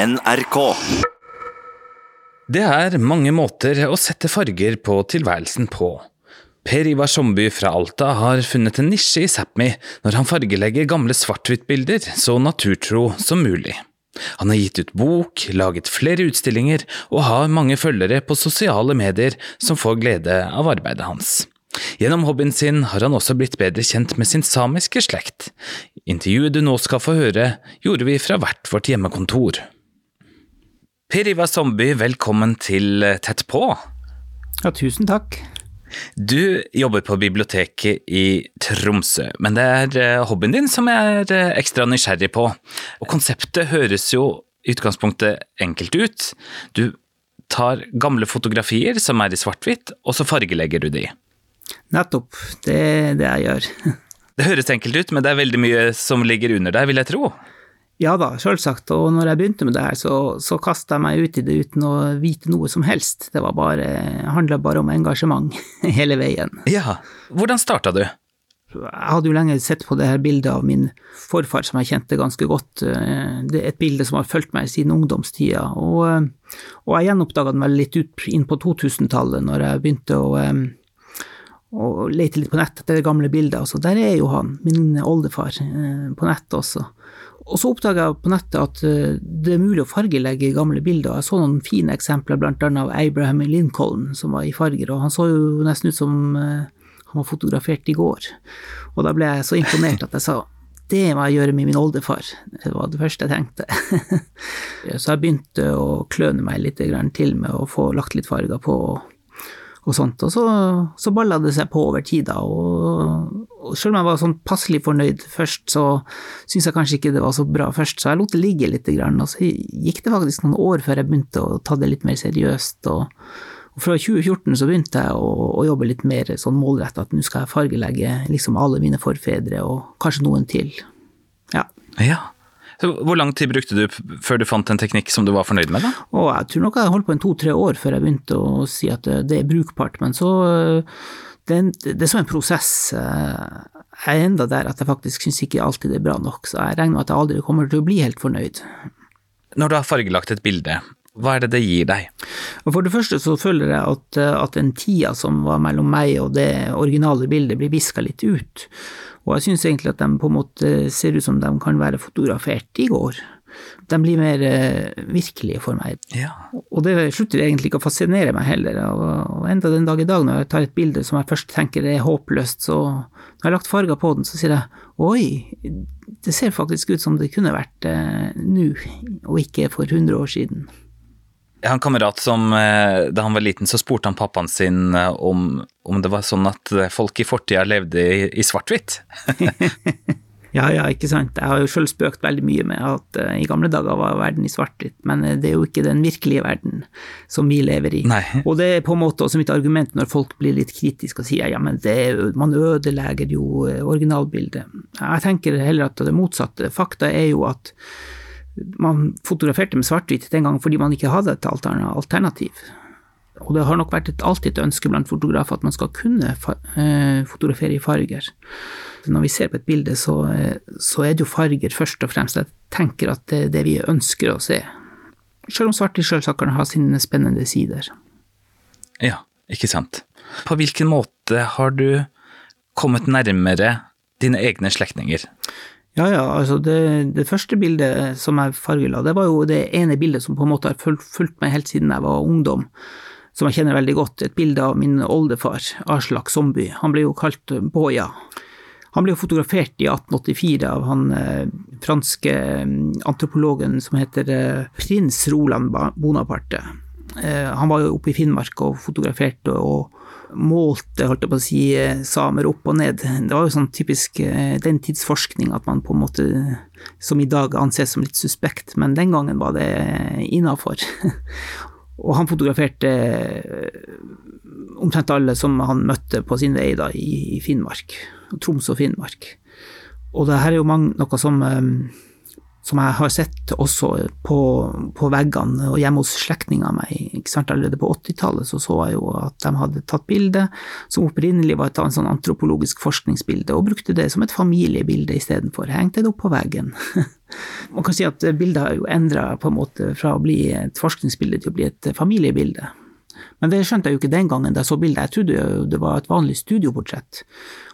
NRK. Det er mange måter å sette farger på tilværelsen på. Per Ivar Somby fra Alta har funnet en nisje i Sápmi når han fargelegger gamle svart-hvitt-bilder så naturtro som mulig. Han har gitt ut bok, laget flere utstillinger og har mange følgere på sosiale medier som får glede av arbeidet hans. Gjennom hobbyen sin har han også blitt bedre kjent med sin samiske slekt. Intervjuet du nå skal få høre, gjorde vi fra hvert vårt hjemmekontor. Per Ivar Somby, velkommen til Tett på. Ja, tusen takk. Du jobber på biblioteket i Tromsø, men det er eh, hobbyen din som jeg er eh, ekstra nysgjerrig på. Og konseptet høres jo i utgangspunktet enkelt ut. Du tar gamle fotografier som er i svart-hvitt, og så fargelegger du de. Nettopp. Det er det jeg gjør. Det høres enkelt ut, men det er veldig mye som ligger under der, vil jeg tro. Ja da, selvsagt. Og når jeg begynte med det her, så, så kasta jeg meg ut i det uten å vite noe som helst. Det var bare, handla bare om engasjement hele veien. Ja, hvordan starta du? Jeg hadde jo lenge sett på det her bildet av min forfar som jeg kjente ganske godt. Det er et bilde som har fulgt meg siden ungdomstida. Og, og jeg gjenoppdaga den vel litt ut inn på 2000-tallet, når jeg begynte å og lete litt på nett etter det gamle bildet. Altså, der er jo han, min oldefar, på nettet også. Og så oppdaga jeg på nettet at det er mulig å fargelegge gamle bilder. Jeg så noen fine eksempler, blant annet av Abraham Lincoln, som var i farger, og han så jo nesten ut som han var fotografert i går. Og da ble jeg så imponert at jeg sa det må jeg gjøre med min oldefar. Det var det første jeg tenkte. så jeg begynte å kløne meg litt til med å få lagt litt farger på og sånt. Og så, så balla det seg på over tid, da. Og, og selv om jeg var sånn passelig fornøyd først, så syntes jeg kanskje ikke det var så bra først, så jeg lot det ligge litt. Og så gikk det faktisk noen år før jeg begynte å ta det litt mer seriøst. Og, og fra 2014 så begynte jeg å, å jobbe litt mer sånn målretta, at nå skal jeg fargelegge liksom alle mine forfedre, og kanskje noen til. Ja. ja. Så hvor lang tid brukte du før du fant en teknikk som du var fornøyd med? da? Å, jeg tror nok jeg holdt på en to-tre år før jeg begynte å si at det er brukbart. Men så Det, det er så en prosess. Jeg er enda der at jeg faktisk syns ikke alltid det er bra nok, så jeg regner med at jeg aldri kommer til å bli helt fornøyd. Når du har fargelagt et bilde, hva er det det gir deg? For det første så føler jeg at, at den tida som var mellom meg og det originale bildet, blir viska litt ut. Og jeg syns egentlig at de på en måte ser ut som de kan være fotografert i går. De blir mer uh, virkelige for meg. Ja. Og det slutter egentlig ikke å fascinere meg heller. Og enda den dag i dag, når jeg tar et bilde som jeg først tenker er håpløst, så når jeg har lagt farger på den, så sier jeg oi, det ser faktisk ut som det kunne vært eh, nå, og ikke for 100 år siden. Jeg har en kamerat som da han var liten, så spurte han pappaen sin om, om det var sånn at folk i fortida levde i, i svart-hvitt. ja, ja, ikke sant. Jeg har jo sjøl spøkt veldig mye med at uh, i gamle dager var verden i svart-hvitt, men det er jo ikke den virkelige verden som vi lever i. Nei. Og det er på en måte også mitt argument når folk blir litt kritiske og sier ja, men det, man ødelegger jo originalbildet. Jeg tenker heller at det motsatte. Fakta er jo at man fotograferte med svart-hvitt den gangen fordi man ikke hadde et alternativ. Og det har nok vært et, alltid et ønske blant fotografer at man skal kunne uh, fotografere i farger. Når vi ser på et bilde, så, så, er det jo farger først og fremst. Jeg tenker at det er det vi ønsker å se. Selv om svart-hvitt selvsagt sine spennende sider. Ja, ikke sant. På hvilken måte har du kommet nærmere dine egne slektninger? Ja, ja, altså det, det, første bildet som jeg fargela, det var jo det ene bildet som på en måte har fulgt meg helt siden jeg var ungdom som jeg kjenner veldig godt, et bilde av min oldefar, Aslak Somby. Han ble jo kalt Boja. Han ble jo fotografert i 1884 av han eh, franske antropologen som heter eh, prins Roland Bonaparte. Eh, han var jo oppe i Finnmark og fotograferte og målte, holdt jeg på å si, samer opp og ned. Det var jo sånn typisk den tids forskning at man på en måte, som i dag anses som litt suspekt, men den gangen var det innafor. Og han fotograferte omtrent alle som han møtte på sin vei da, i, Finnmark. Troms og Finnmark. Og det her er jo mange, noe som um, som jeg har sett også på, på veggene og hjemme hos slektninger av meg. Ikke sant? Allerede på 80-tallet så, så jeg jo at de hadde tatt bilde som opprinnelig var et sånn antropologisk forskningsbilde, og brukte det som et familiebilde istedenfor. Hengte det opp på veggen. Man kan si at bildet har jo endra en fra å bli et forskningsbilde til å bli et familiebilde. Men det skjønte jeg jo ikke den gangen da jeg så bildet, jeg trodde det var et vanlig studioportrett.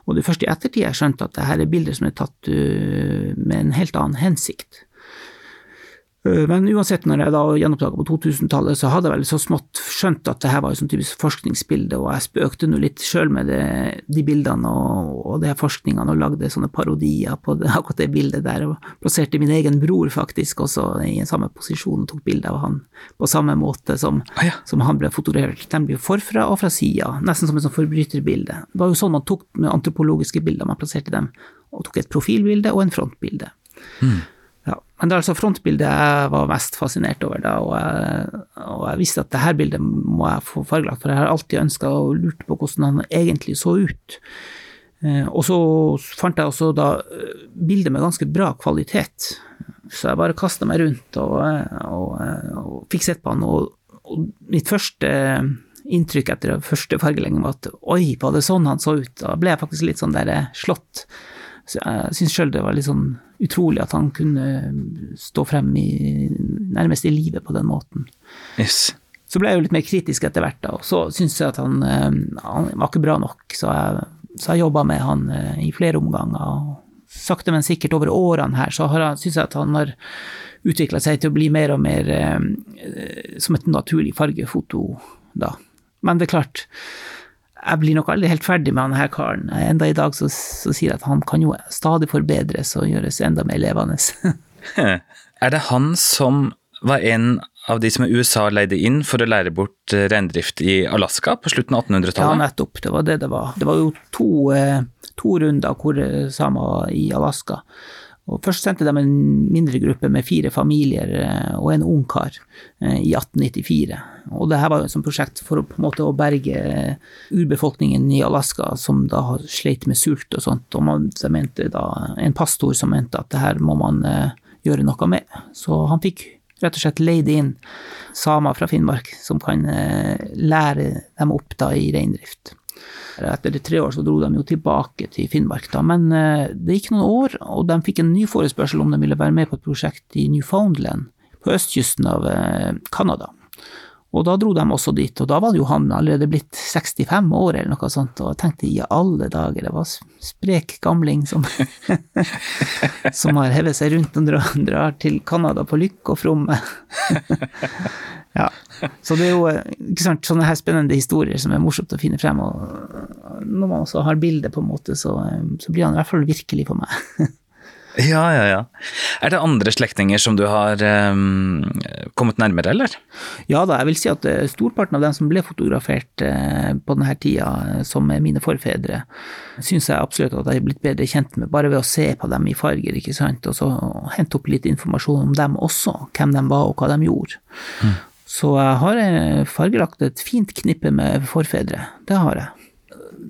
Og det er først i ettertid jeg skjønte at dette er bilder som er tatt uh, med en helt annen hensikt. Uh, men uansett, når jeg da gjenoppdaga på 2000-tallet, så hadde jeg vel så smått skjønt at det her var jo sånn typisk forskningsbilde, og jeg spøkte nå litt sjøl med det, de bildene og, og de her forskningene, og lagde sånne parodier på det, akkurat det bildet der, og plasserte min egen bror faktisk også i samme posisjon og tok bilde av han på samme måte som, Ah, ja. som han ble fotografert, nemlig forfra og fra sida, nesten som et sånt forbryterbilde. Det var jo sånn man tok med antropologiske bilder, man plasserte dem, og tok et profilbilde og en frontbilde. Ja, men det er altså frontbildet jeg var mest fascinert over da, og jeg, og jeg visste at det her bildet må jeg få fargelagt, for jeg har alltid ønska og lurt på hvordan han egentlig så ut. Eh, Og så fant jeg også da eh, bilder med ganske bra kvalitet, så jeg bare kasta meg rundt og, og, og fikk sett på han, og, og mitt første inntrykk etter første fargeleggen var at oi, var det sånn han så ut? Da ble jeg faktisk litt sånn der eh, slått. Så jeg syns sjøl det var litt sånn utrolig at han kunne stå frem i, nærmest i livet på den måten. Yes. Så ble jeg jo litt mer kritisk etter hvert, da, og så syntes jeg at han, eh, han var ikke bra nok, så jeg, så jeg jobba med han eh, i flere omganger. og Sakte, men sikkert over årene her, så jeg- synes jeg at han har utvikla seg til å bli mer og mer eh, eh, som et naturlig fargefoto, da. Men det er klart, jeg blir nok aldri helt ferdig med han her karen. Enda i dag så, så sier jeg at han kan jo stadig forbedres og gjøres enda mer levende. Er det han som var en av de som USA leide inn for å lære bort eh, reindrift i Alaska på slutten av 1800-tallet? Ja, nettopp. Det var det det var. Det var jo to, eh, to runder hvor eh, samer i Alaska. Og først sendte de en mindre gruppe med fire familier eh, og en ungkar eh, i 1894. Og det her var et prosjekt for å, måte, å berge eh, urbefolkningen i Alaska, som da sleit med sult og sånt. Og man, så mente da, en pastor som mente at det her må man gjøre noe med. Så han fikk rett og slett leid inn samer fra Finnmark som kan lære dem opp da i reindrift. Etter tre år så dro de jo tilbake til Finnmark, da, men eh, det gikk noen år, og de fikk en ny forespørsel om de ville være med på et prosjekt i Newfoundland, på østkysten av eh, Canada. Og da dro de også dit, og da var jo han allerede blitt 65 år eller noe sånt, og jeg tenkte i alle dager, det var sprek gamling som, som har hevet seg rundt og drar, til Canada på lykke og fromme. ja. Så det er jo sant, sånne her spennende historier som er morsomt å finne frem, og når man også har bildet, på en måte, så, så blir han i hvert fall virkelig for meg. Ja, ja, ja. Er det andre slektninger som du har um, kommet nærmere, eller? Ja da, jeg vil si at eh, storparten av dem som ble fotografert eh, på denne tida, eh, som er mine forfedre, syns jeg absolutt at jeg er blitt bedre kjent med, bare ved å se på dem i farger, ikke sant, og så hente opp litt informasjon om dem også, hvem de var og hva de gjorde. Så jeg har eh, fargelagt et fint knippe med forfedre, det har jeg.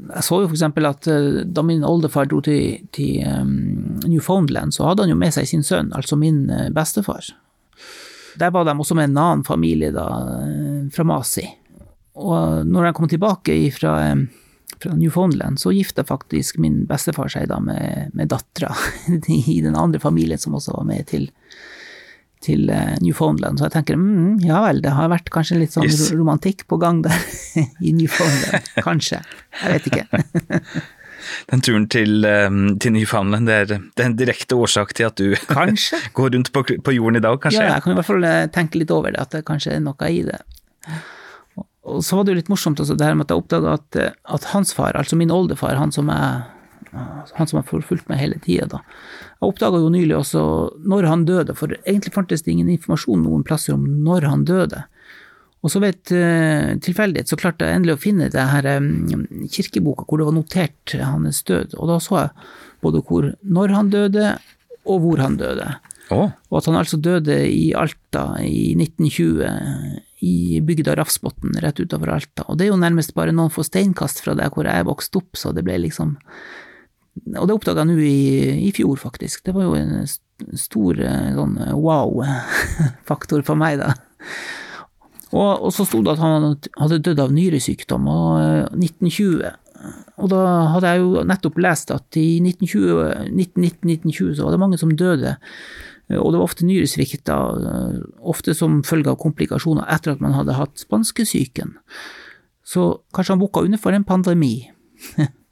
Jeg så jo eksempel at eh, da min oldefar dro til, til um, Newfoundland, så hadde han jo med seg sin sønn, altså min eh, bestefar. Der var de også med en annen familie da, fra Masi. Og når de kom tilbake fra, fra Newfoundland, så gifta faktisk min bestefar seg da med, med dattera i den andre familien som også var med til, til eh, Newfoundland. Så jeg tenker mm, ja vel, det har vært kanskje litt sånn Yes. romantikk på gang der i Newfoundland. Kanskje. Jeg vet ikke. Den turen til, ehm, til Newfoundland, det er, det er en direkte årsak til at du Kanskje. går rundt på, på jorden i dag, kanskje? Ja, jeg kan i hvert fall eh, tenke litt over det, at det kanskje er noe i det. Og- så var det jo litt morsomt også det her med at jeg oppdaga at, eh, at hans far, altså min oldefar, han som jeg han som har forfulgt meg hele tida, da. Jeg oppdaga jo nylig også når han døde, for egentlig fantes det ingen informasjon noen plasser om når han døde. Og så ved et eh, tilfeldighet så klarte jeg endelig å finne det her eh, kirkeboka hvor det var notert hans død, og da så jeg både hvor, når han døde, og hvor han døde. Oh. Og at han altså døde i Alta i 1920, i bygda Rafsbotn, rett utenfor Alta. Og det er jo nærmest bare noen få steinkast fra der hvor jeg vokste opp, så det ble liksom Og det oppdaga jeg nå i, i fjor, faktisk. Det var jo en stor eh, sånn wow-faktor for meg, da. Og, og, så sto det at han hadde dødd av nyresykdom, og 1920 og da hadde jeg jo nettopp lest at i 1919-1920 så var det mange som døde. Og det var ofte nyresvikt, ofte som følge av komplikasjoner etter at man hadde hatt spanskesyken. Så kanskje han bukka under for en pandemi.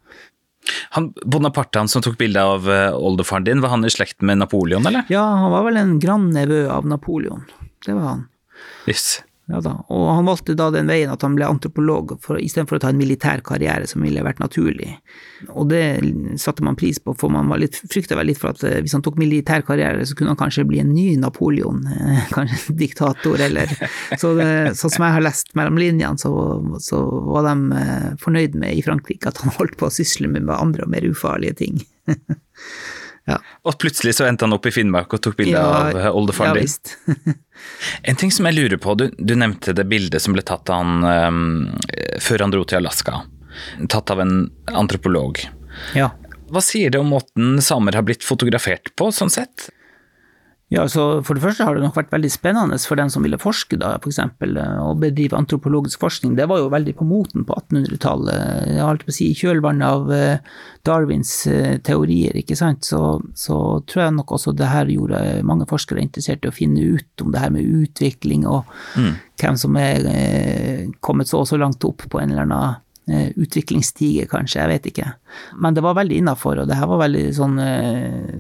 han Bonaparte han som tok bilde av eh, oldefaren din, var han i slekt med Napoleon, eller? Ja, han var vel en grandnevø av Napoleon. Det var han. Yes. Ja da, og han valgte da den veien at han ble antropolog for, istedenfor å ta en militær karriere, som ville vært naturlig. Og det satte man pris på, for man var litt, frykta vel litt for at eh, hvis han tok militær karriere, så kunne han kanskje bli en ny Napoleon, eh, kanskje en diktator, eller Så det, sånn som jeg har lest mellom linjene, så, så, var de fornøyd med i Frankrike at han holdt på å sysle med andre og mer ufarlige ting. Ja. Og plutselig så endte han opp i Finnmark og tok bilde ja, av oldefaren ja, din. en ting som jeg lurer på, du, du nevnte det bildet som ble tatt av han um, før han dro til Alaska. Tatt av en antropolog. Ja. Hva sier det om måten samer har blitt fotografert på, sånn sett? Ja, så For det første har det nok vært veldig spennende for den som ville forske, da, f.eks. å bedrive antropologisk forskning. Det var jo veldig på moten på 1800-tallet. Jeg holdt på å si i kjølvannet av eh, Darwins eh, teorier, ikke sant. Så, så, tror jeg nok også det her gjorde mange forskere interessert i å finne ut om det her med utvikling, og mm. hvem som er eh, kommet så og så langt opp på en eller annen Eh, utviklingsstige, kanskje, jeg vet ikke. Men det var veldig innafor, og det her var veldig sånn eh,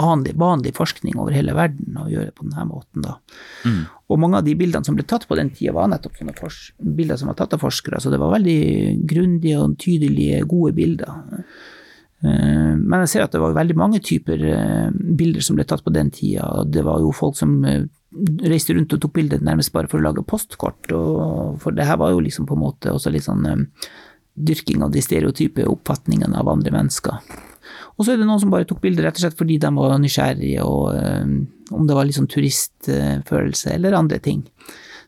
vanlig, vanlig, forskning over hele verden å gjøre på denne måten, da. Mm. Og mange av de bildene som ble tatt på den tida, var nettopp bilder som var tatt av forskere, så det var veldig grundige og tydelige, gode bilder. Eh, men jeg ser at det var veldig mange typer bilder som ble tatt på den tida. Det var jo folk som reiste rundt og tok bilder nærmest bare for å lage postkort, og, for det her var jo liksom på en måte også litt sånn um, dyrking av de stereotype oppfatningene av andre mennesker. Og så er det noen som bare tok bilder rett og slett fordi de var nysgjerrige, og um, om det var sånn turistfølelse eller andre ting.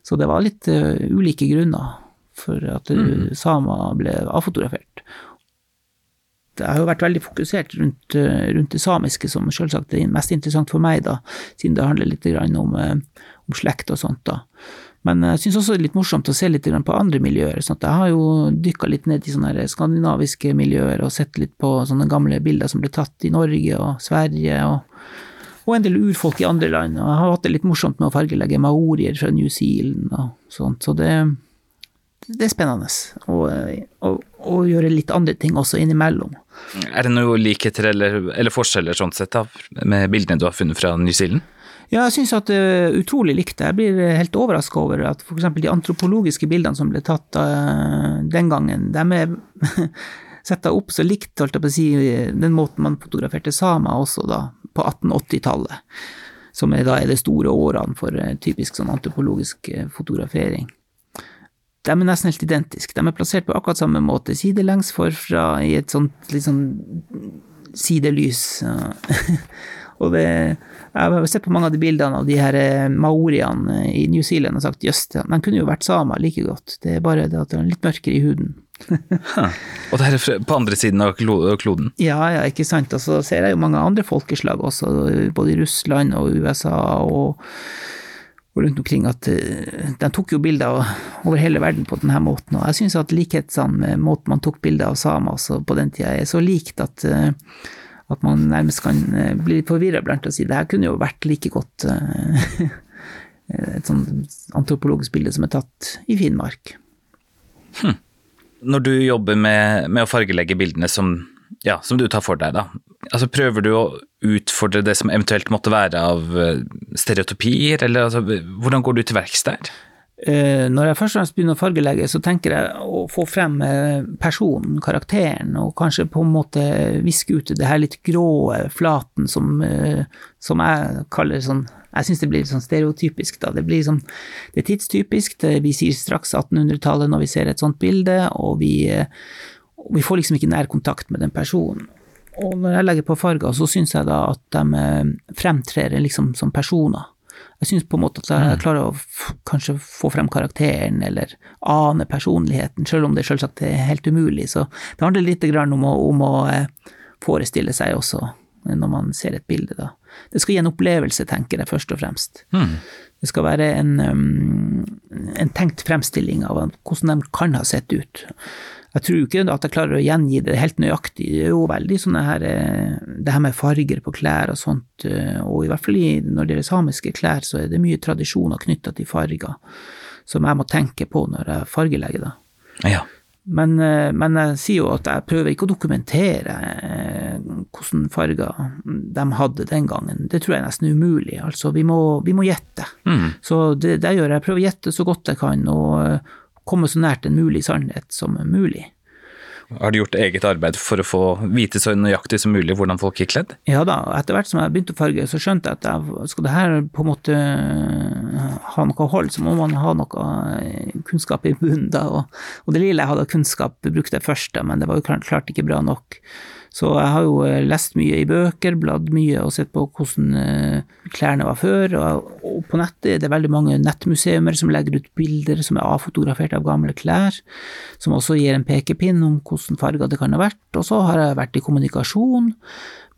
Så det var litt uh, ulike grunner for at mm. samer ble avfotografert jeg har jo vært veldig fokusert rundt, eh, rundt det samiske, som selvsagt er mest interessant for meg, da, siden det handler litt om, eh, om slekt og sånt. da. Men jeg syns også det er litt morsomt å se litt på andre miljøer. sånn Jeg har jo dykka litt ned i sånne skandinaviske miljøer og sett litt på sånne gamle bilder som ble tatt i Norge og Sverige, og, og en del urfolk i andre land. Og jeg har hatt det litt morsomt med å fargelegge maorier fra New Zealand og sånt. Så det, det er spennende å gjøre litt andre ting også innimellom. Er det noe likheter eller, eller forskjeller sånn sett da, med bildene du har funnet fra New Zealand? Ja, jeg syns at det er utrolig likt. Jeg blir helt overraska over at f.eks. de antropologiske bildene som ble tatt uh, den gangen, de er setta opp så likt, holdt jeg på å si, den måten man fotograferte samer også da, på 1880-tallet. Som er da er de store årene for typisk sånn antropologisk fotografering. De er nesten helt identiske. De er plassert på akkurat samme måte, sidelengs forfra, i et sånt litt sånn sidelys. og det Jeg har sett på mange av de bildene av de her eh, maoriene i New Zealand og sagt jøss, de kunne jo vært samer like godt, det er bare det at de er litt mørkere i huden. og det er på andre siden av kloden? Ja, ja, ikke sant. Og så ser jeg jo mange andre folkeslag også, både i Russland og USA og rundt omkring at eh, de tok jo bilder over hele verden på denne måten. Og jeg syns at likhetene med måten man tok bilder av samer altså på den tida, er så likt at, eh, at man nærmest kan eh, bli litt forvirra blant å si det her kunne jo vært like godt et sånn antropologisk bilde som er tatt i Finnmark. Hm. Når du jobber med, med å fargelegge bildene som ja, som du tar for deg, da. Altså, prøver du å utfordre det som eventuelt måtte være av eh, stereotypier, eller altså, hvordan går du til verks der? Eh, når jeg først og fremst begynner å fargelegge, så tenker jeg å få frem eh, personen, karakteren, og kanskje på en måte viske ut det her litt grå flaten som, som jeg kaller sånn Jeg syns det blir sånn stereotypisk, da. Det blir sånn Det er tidstypisk. Vi sier straks 1800-tallet når vi ser et sånt bilde, og vi vi får liksom ikke nær kontakt med den personen. Og når jeg legger på farger, så syns jeg da at de eh, fremtrer liksom som personer. Jeg syns på en måte at jeg mm. klarer å kanskje få frem karakteren, eller ane personligheten, selv om det selvsagt er helt umulig. Så det handler litt om å, om å eh, forestille seg også når man ser et bilde, da. Det skal gi en opplevelse, tenker jeg, først og fremst. Mm. Det skal være en, um, en tenkt fremstilling av hvordan de kan ha sett ut. Jeg tror ikke at jeg klarer å gjengi det helt nøyaktig. Det er jo veldig sånne her eh, Det her med farger på klær og sånt, eh, og i hvert fall når det gjelder samiske klær, så er det mye tradisjoner knytta til farger som jeg må tenke på når jeg fargelegger, da. Ja. Men, eh, men, jeg sier jo at jeg prøver ikke å dokumentere hvordan farger de hadde den gangen. Det tror jeg er nesten umulig. Altså, vi må, vi må gjette. Mm. Så det, det gjør jeg. Jeg prøver å gjette så godt jeg kan, og komme så nært en mulig sannhet som mulig. Har du gjort eget arbeid for å få vite så nøyaktig som mulig hvordan folk gikk kledd? Ja da, etter hvert som jeg begynte å farge, så skjønte jeg at jeg, skal det her på en måte ha noe hold, så må man ha noe kunnskap i bunnen da. Og, og det lille jeg hadde av kunnskap, brukte jeg først, da, men det var jo klart ikke bra nok. Så jeg har jo eh, lest mye i bøker, bladd mye og sett på hvordan eh, klærne var før. Og på nettet er det veldig mange nettmuseumer som legger ut bilder som er avfotografert av gamle klær, som også gir en pekepinn om hvordan farger det kan ha vært. Og så har jeg vært i kommunikasjon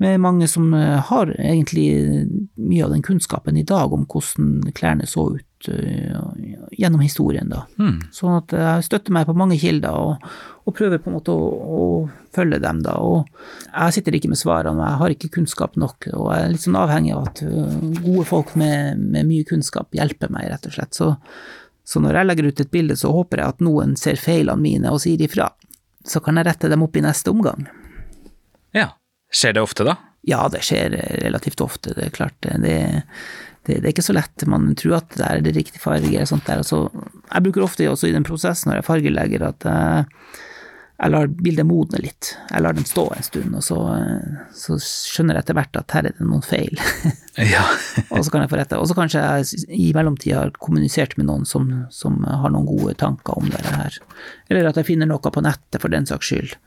med mange som eh, har egentlig mye av den kunnskapen i dag om hvordan klærne så ut gjennom historien, da. Mm. Sånn at jeg støtter meg på mange kilder og, og prøver på en måte å, å, følge dem, da. Og jeg sitter ikke med svarene, jeg har ikke kunnskap nok. Og jeg er litt sånn avhengig av at gode folk med, med mye kunnskap hjelper meg, rett og slett. Så, så, når jeg legger ut et bilde, så håper jeg at noen ser feilene mine og sier ifra. Så kan jeg rette dem opp i neste omgang. Ja. Skjer det ofte, da? Ja, det skjer relativt ofte, det er klart. Det, det, det er ikke så lett. Man tror at det er det riktige farge og sånt der. Altså, jeg bruker ofte også i den prosessen når jeg fargelegger at jeg, jeg lar bildet modne litt. Jeg lar den stå en stund, og så, så skjønner jeg etter hvert at her er det noen feil. ja. og så kan jeg få rette. Og så kanskje jeg i mellomtida har kommunisert med noen som, som, har noen gode tanker om det her. Eller at jeg finner noe på nettet, for den saks skyld.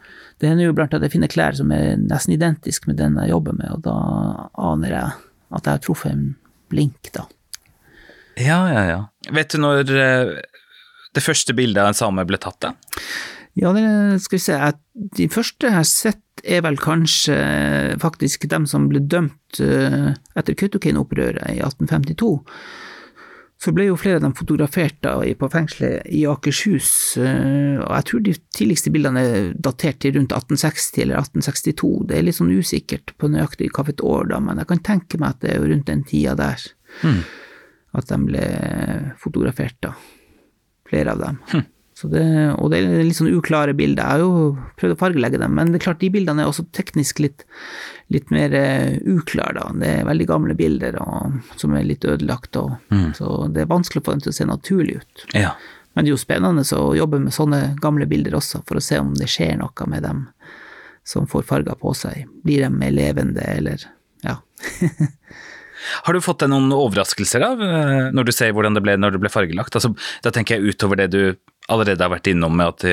Det hender jo blant at jeg finner klær som er nesten identisk med den jeg jobber med, og da aner jeg at jeg har truffet en blink, da. Ja, ja, ja. Vet du når det første bildet av en same ble tatt, da? Ja, det skal vi se. De første jeg har sett, er vel kanskje faktisk dem som ble dømt etter Kautokeino-opprøret i 1852 så ble jo flere av dem fotografert da på fengselet i Akershus, eh, og jeg tror de tidligste bildene er datert til rundt 1860 eller 1862. Det er litt sånn usikkert på nøyaktig hvilket år, da, men jeg kan tenke meg at det er rundt den tida der mm. at de ble fotografert, da. Flere av dem. Mm. Det, og det er litt sånn uklare bilder. Jeg har jo prøvd å fargelegge dem, men det er klart de bildene er også teknisk litt, litt mer uh, uklare, da. Det er veldig gamle bilder og, som er litt ødelagt, og, mm. så det er vanskelig å få dem til å se naturlig ut. Ja. Men det er jo spennende å jobbe med sånne gamle bilder også, for å se om det skjer noe med dem som får farger på seg. Blir de mer levende, eller ja. Har du fått deg noen overraskelser av eh, når du ser hvordan det ble når det ble fargelagt? Altså, da tenker jeg utover det du allerede har vært innom med at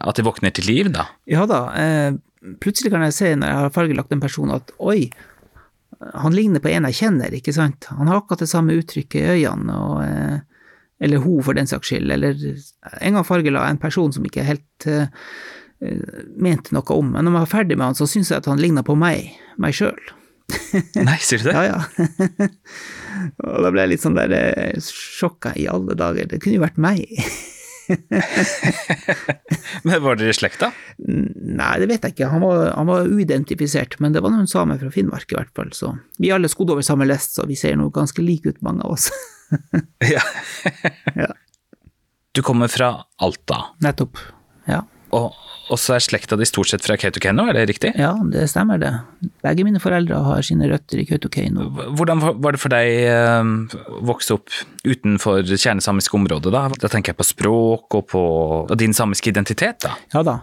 at de våkner til liv, da? Ja da. Eh, plutselig kan jeg se når jeg har fargelagt en person at oi, han ligner på en jeg kjenner, ikke sant. Han har akkurat det samme uttrykket i øynene, og, eh, eller hun for den saks skyld. Eller en gang fargela en person som ikke helt eh, mente noe om, men når jeg var ferdig med han, så syns jeg at han ligna på meg, meg sjøl. Nei, sier du det? ja, ja. og da ble jeg litt sånn der sjokka i alle dager. Det kunne jo vært meg. men Var dere i slekt, da? Nei, det vet jeg ikke. Han var, han var uidentifisert, men det var noen samer fra Finnmark i hvert fall. Så vi alle skodd over samme lest, så vi ser nå ganske like ut, mange av oss. ja. ja. Du kommer fra Alta. Nettopp. Ja. Og så er slekta di stort sett fra Kautokeino, er det riktig? Ja, det stemmer det. Begge mine foreldre har sine røtter i Kautokeino. Hvordan var det for deg å vokse opp utenfor kjernesamisk område, da? Da tenker jeg på språk og på din samiske identitet, da? Ja da.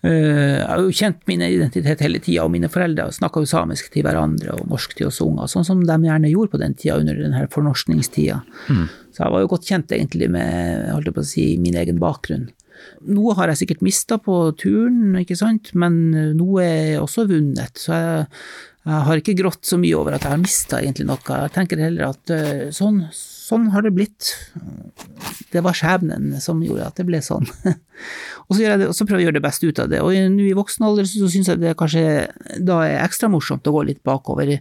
Jeg har jo kjent min identitet hele tida, og mine foreldre snakka jo samisk til hverandre og norsk til oss unger, sånn som de gjerne gjorde på den tida under den her fornorskningstida. Mm. Så jeg var jo godt kjent egentlig med holdt jeg på å si, min egen bakgrunn. Noe har jeg sikkert mista på turen, ikke sant, men noe er også vunnet. Så jeg, jeg har ikke grått så mye over at jeg har mista egentlig noe. Jeg tenker heller at sånn, sånn har det blitt. Det var skjebnen som gjorde at det ble sånn. og, så det, og, så prøver jeg å gjøre det beste ut av det. Og nå i voksen alder så syns jeg det kanskje da er ekstra morsomt å gå litt bakover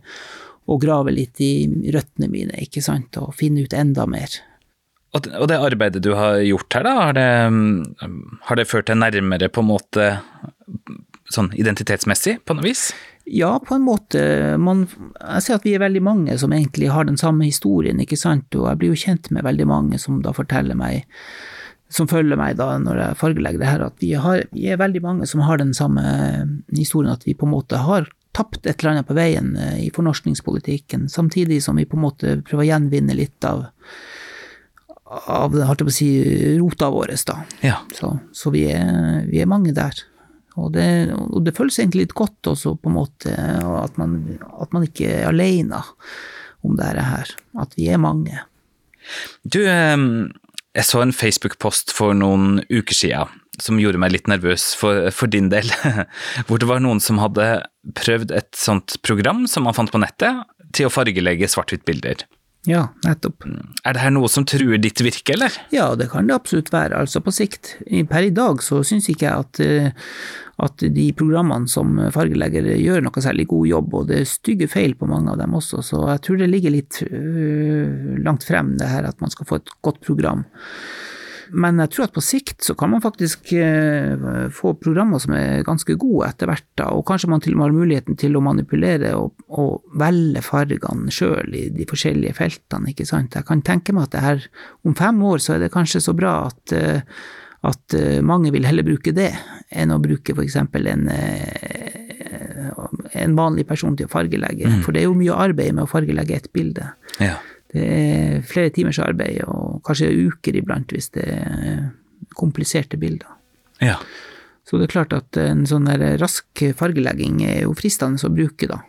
og grave litt i røttene mine, ikke sant, og finne ut enda mer. Og det arbeidet du har gjort her, da, har det, har det ført deg nærmere på en måte sånn identitetsmessig, på noe vis? Ja, på en måte. Man, jeg ser at vi er veldig mange som egentlig har den samme historien, ikke sant, og jeg blir jo kjent med veldig mange som da forteller meg, som følger meg da når jeg fargelegger det her, at vi, har, vi er veldig mange som har den samme historien, at vi på en måte har tapt et eller annet på veien eh, i fornorskningspolitikken, samtidig som vi på en måte prøver å gjenvinne litt av av holdt jeg på å si, rota vår, da. Ja. Så, så vi, er, vi er mange der. Og det, og det, føles egentlig litt godt også, på en måte, at man, at man ikke er alene om dette her. At vi er mange. Du, jeg så en Facebook-post for noen uker siden som gjorde meg litt nervøs for, for, din del. Hvor det var noen som hadde prøvd et sånt program som man fant på nettet, til å fargelegge svart-hvitt-bilder. Ja, nettopp. Er det her noe som truer ditt virke, eller? Ja, det kan det absolutt være. Altså på sikt. Per i dag så syns ikke jeg at, eh, at de programmene som fargelegger gjør noe særlig god jobb, og det er stygge feil på mange av dem også, så jeg tror det ligger litt øh, langt frem det her at man skal få et godt program. Men jeg tror at på sikt så kan man faktisk eh, få programmer som er ganske gode etter hvert, da, og kanskje man til og med har muligheten til å manipulere og, og velge fargene sjøl i de forskjellige feltene, ikke sant. Jeg kan tenke meg at det her om fem år så er det kanskje så bra at, eh, at eh, mange vil heller bruke det enn å bruke f.eks. en en vanlig person til å fargelegge, mm. for det er jo mye arbeid med å fargelegge et bilde. Ja. Det er flere timers arbeid, og kanskje uker iblant hvis det er kompliserte bilder. Ja. Så det er klart at en sånn rask fargelegging er jo fristende å bruke, da.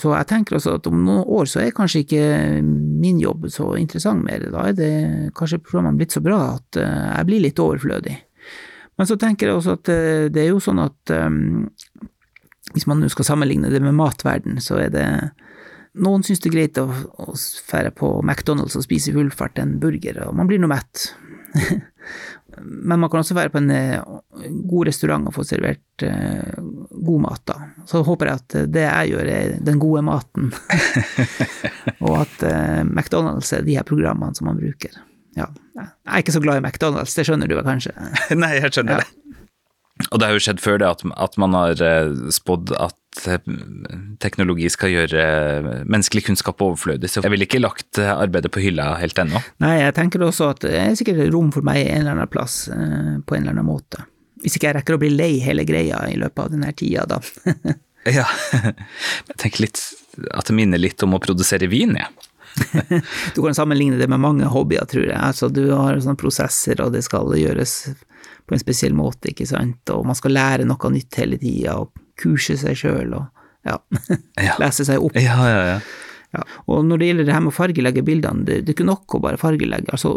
Så jeg tenker også at om noen år så er kanskje ikke min jobb så interessant mer. Da er det kanskje programmene blitt så bra at eh, jeg blir litt overflødig. Men så tenker jeg også at eh, det er jo sånn at um, hvis man nå skal sammenligne det med matverden, så er det noen syns det er greit å, å fære på McDonald's og spise full fart en burger, og man blir nå mett. Men man kan også være på en eh, god restaurant og få servert uh, god mat, da. Så håper jeg at det jeg gjør, er den gode maten. og at uh, McDonald's er de her programmene som man bruker. Ja. Jeg er ikke så glad i McDonald's, det skjønner du vel kanskje? Nei, jeg skjønner ja. det. Og det har jo skjedd før det at, at man har spådd at teknologi skal gjøre menneskelig kunnskap overflødig. Så jeg ville ikke lagt arbeidet på hylla helt ennå. Nei, jeg tenker også at det er sikkert rom for meg en eller annen plass, eh, på en eller annen måte. Hvis ikke jeg rekker å bli lei hele greia i løpet av denne tida, da. ja. Jeg tenker litt at det minner litt om å produsere vin, jeg. Ja. du kan sammenligne det med mange hobbyer, tror jeg. Altså, du har sånne prosesser, og det skal gjøres på en spesiell måte, ikke sant, og man skal lære noe nytt hele tida, og kurse seg sjøl og ja, ja. lese seg opp. Ja, ja, ja. Ja. Og når det gjelder det her med å fargelegge bildene, det, det er ikke nok å bare fargelegge. Altså,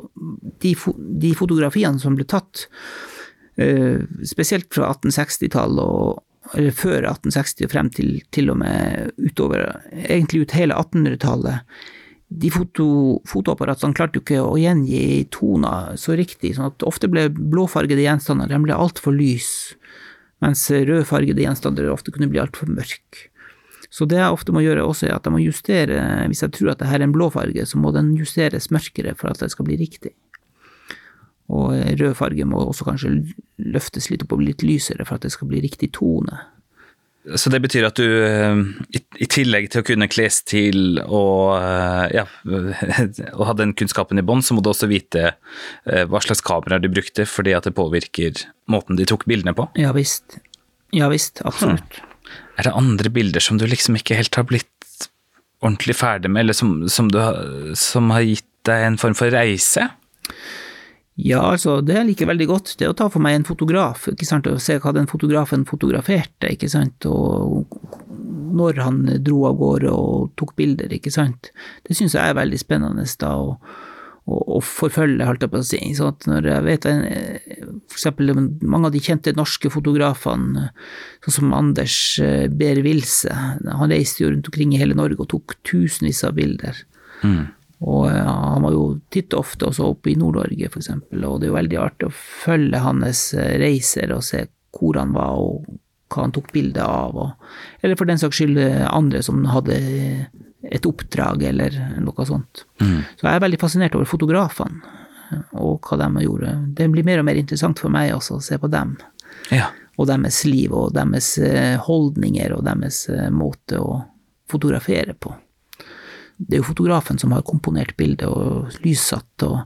de, de fotografiene som ble tatt, uh, spesielt fra 1860-tallet eller før 1860 og frem til til og med utover, egentlig ut hele 1800-tallet, de foto, fotoapparatene klarte jo ikke å gjengi toner så riktig, sånn at ofte ble blåfargede gjenstander de ble altfor lys mens rødfargede gjenstander ofte kunne bli altfor mørke. Så det jeg ofte må gjøre også, er at jeg må justere, hvis jeg tror at det her er en blå farge, så må den justeres mørkere for at det skal bli riktig. Og rød farge må også kanskje løftes litt opp og bli litt lysere for at det skal bli riktig tone. Så det betyr at du, eh, i tillegg til å kunne klesstil og, eh, ja, og ha den kunnskapen i bånn, så må du også vite eh, hva slags kameraer du brukte, fordi at det påvirker måten de tok bildene på? Ja visst. Ja visst, absolutt. Hmm. Er det andre bilder som du liksom ikke helt har blitt ordentlig ferdig med, eller som, som, du, som har gitt deg en form for reise? Ja, altså, det jeg liker veldig godt, det å ta for meg en fotograf, ikke sant, og se hva den fotografen fotograferte, ikke sant, og når han dro av gårde og tok bilder, ikke sant. Det syns jeg er veldig spennende, da, å forfølge, holdt jeg på å si. Sånn at når jeg vet for eksempel mange av de kjente norske fotografene, sånn som Anders eh, Behr Wilse, han reiste jo rundt omkring i hele Norge og tok tusenvis av bilder. Mm. Og eh, han var jo titt og ofte også oppe i Nord-Norge, f.eks., og det er jo veldig artig å følge hans eh, reiser og se hvor han var og hva han tok bilde av, og, eller for den saks skyld eh, andre som hadde et oppdrag eller noe sånt. Mm. Så jeg er veldig fascinert over fotografene og hva de gjorde. Det blir mer og mer interessant for meg også å se på dem Ja. og deres liv og deres holdninger og deres måte å fotografere på. Det er jo fotografen som har komponert bildet og lyssatt, og,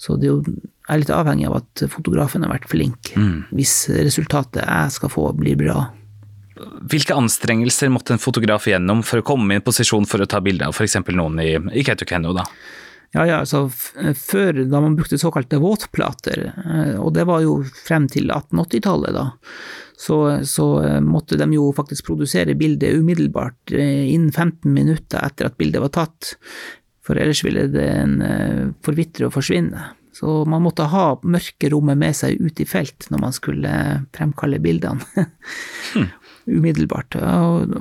så det er jo jeg er litt avhengig av at fotografen har vært flink, hvis resultatet jeg skal få, blir bra. Hvilke anstrengelser måtte en fotograf gjennom for å komme i en posisjon for å ta bilde av f.eks. noen i, i Kautokeino, da? Ja, ja, altså før da man brukte såkalte våtplater, eh, og det var jo frem til 1880-tallet da, så, så eh, måtte de jo faktisk produsere bildet umiddelbart eh, innen 15 minutter etter at bildet var tatt, for ellers ville den forvitre og forsvinne. Så man måtte ha mørkerommet med seg ut i felt når man skulle fremkalle bildene. umiddelbart.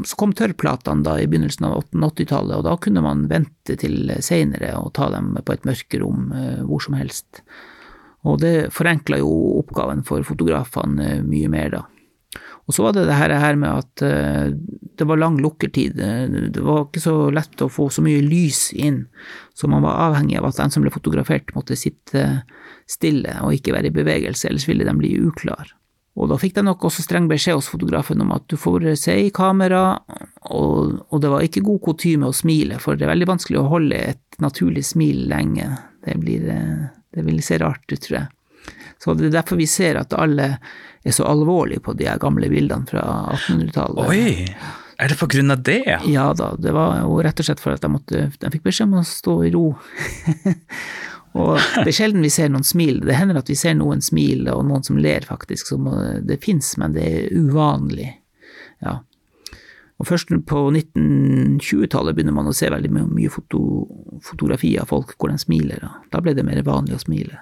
Så kom tørrplatene da i begynnelsen av 1880-tallet, og da kunne man vente til seinere og ta dem på et mørkerom eh, hvor som helst. Og det forenkla jo oppgaven for fotografene eh, mye mer da. Og så var det det her med at eh, det var lang lukkertid. Det var ikke så lett å få så mye lys inn, så man var avhengig av at den som ble fotografert måtte sitte stille og ikke være i bevegelse, ellers ville de bli uklar. Og da fikk de nok også streng beskjed hos fotografen om at du får se i kamera, og, og det var ikke god kutyme å smile, for det er veldig vanskelig å holde et naturlig smil lenge. Det, blir, eh, det vil se rart ut, tror jeg. Så det er derfor vi ser at alle er så alvorlige på de gamle bildene fra 1800-tallet. Oi! Er det på grunn av det? Ja da, det var jo rett og slett for at de, måtte, de fikk beskjed om å stå i ro. og det er sjelden vi ser noen smil. Det hender at vi ser noen smil, og noen som ler, faktisk. Som eh, det fins, men det er uvanlig. Ja. Og først på 1920-tallet begynner man å se veldig mye foto, fotografi av folk hvor de smiler. Da. da ble det mer vanlig å smile.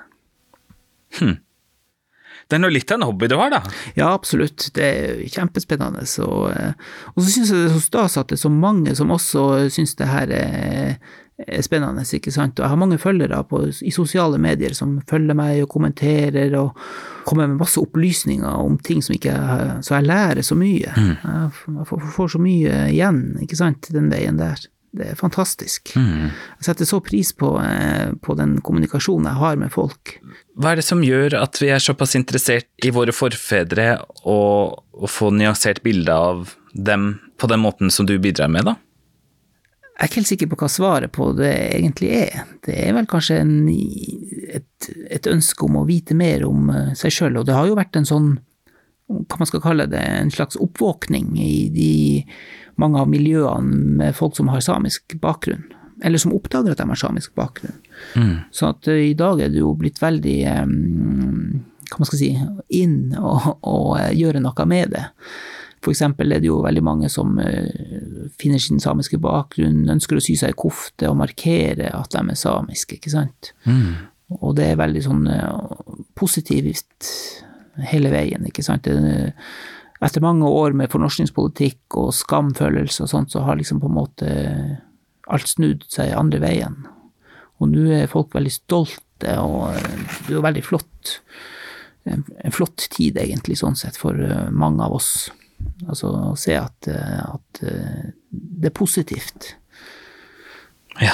Det er nå litt av en hobby du har, da. Ja, absolutt. Det er kjempespennende. Så, eh, og så syns jeg det er så stas at det er så mange som også syns det her er, er spennende, ikke sant. Og jeg har mange følgere på, i sosiale medier som følger meg og kommenterer og kommer med masse opplysninger om ting som ikke jeg Så jeg lærer så mye. Jeg jeg får, får så mye igjen, ikke sant, den veien der. Det er fantastisk. Jeg setter så pris på, eh, på den kommunikasjonen jeg har med folk. Hva er det som gjør at vi er såpass interessert i våre forfedre og å få nyansert bilde av dem på den måten som du bidrar med, da? Jeg er ikke helt sikker på hva svaret på det egentlig er. Det er vel kanskje en, et, et ønske om å vite mer om eh, seg sjøl, og det har jo vært en sånn, hva man skal kalle det, en slags oppvåkning i de mange av miljøene med folk som har samisk bakgrunn, eller som oppdager at de har samisk bakgrunn. Så at eh, i dag er det jo blitt veldig um, hva man skal si, inn og, eh, gjøre noe med det. For eksempel er det jo veldig mange som eh, finner sin samiske bakgrunn, ønsker å sy seg i kofte og markere at de er samiske, ikke sant. Og det er veldig sånn eh, positivt hele veien, ikke sant. Etter mange år med fornorskningspolitikk og skamfølelse og sånt, så har liksom på en måte alt snudd seg andre veien. Og nå er folk veldig stolte, og eh, det er jo veldig flott. En flott tid, egentlig, sånn sett, for eh, mange av oss. Altså å se at, eh, at eh, det er positivt Ja.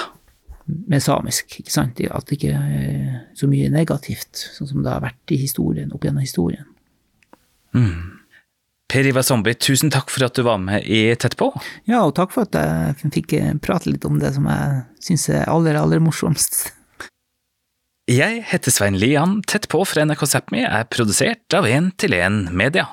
med samisk, ikke sant? At det ikke er så mye negativt, sånn som det har vært i historien, opp gjennom historien. Per Ivar Zombie, tusen takk for at du var med i Tett på. Ja, og takk for at jeg fikk eh, prate litt om det som jeg syns er aller, aller morsomst. Jeg heter Svein Lian. Tett på fra NRK Sápmi er produsert av 1 til 1 Media.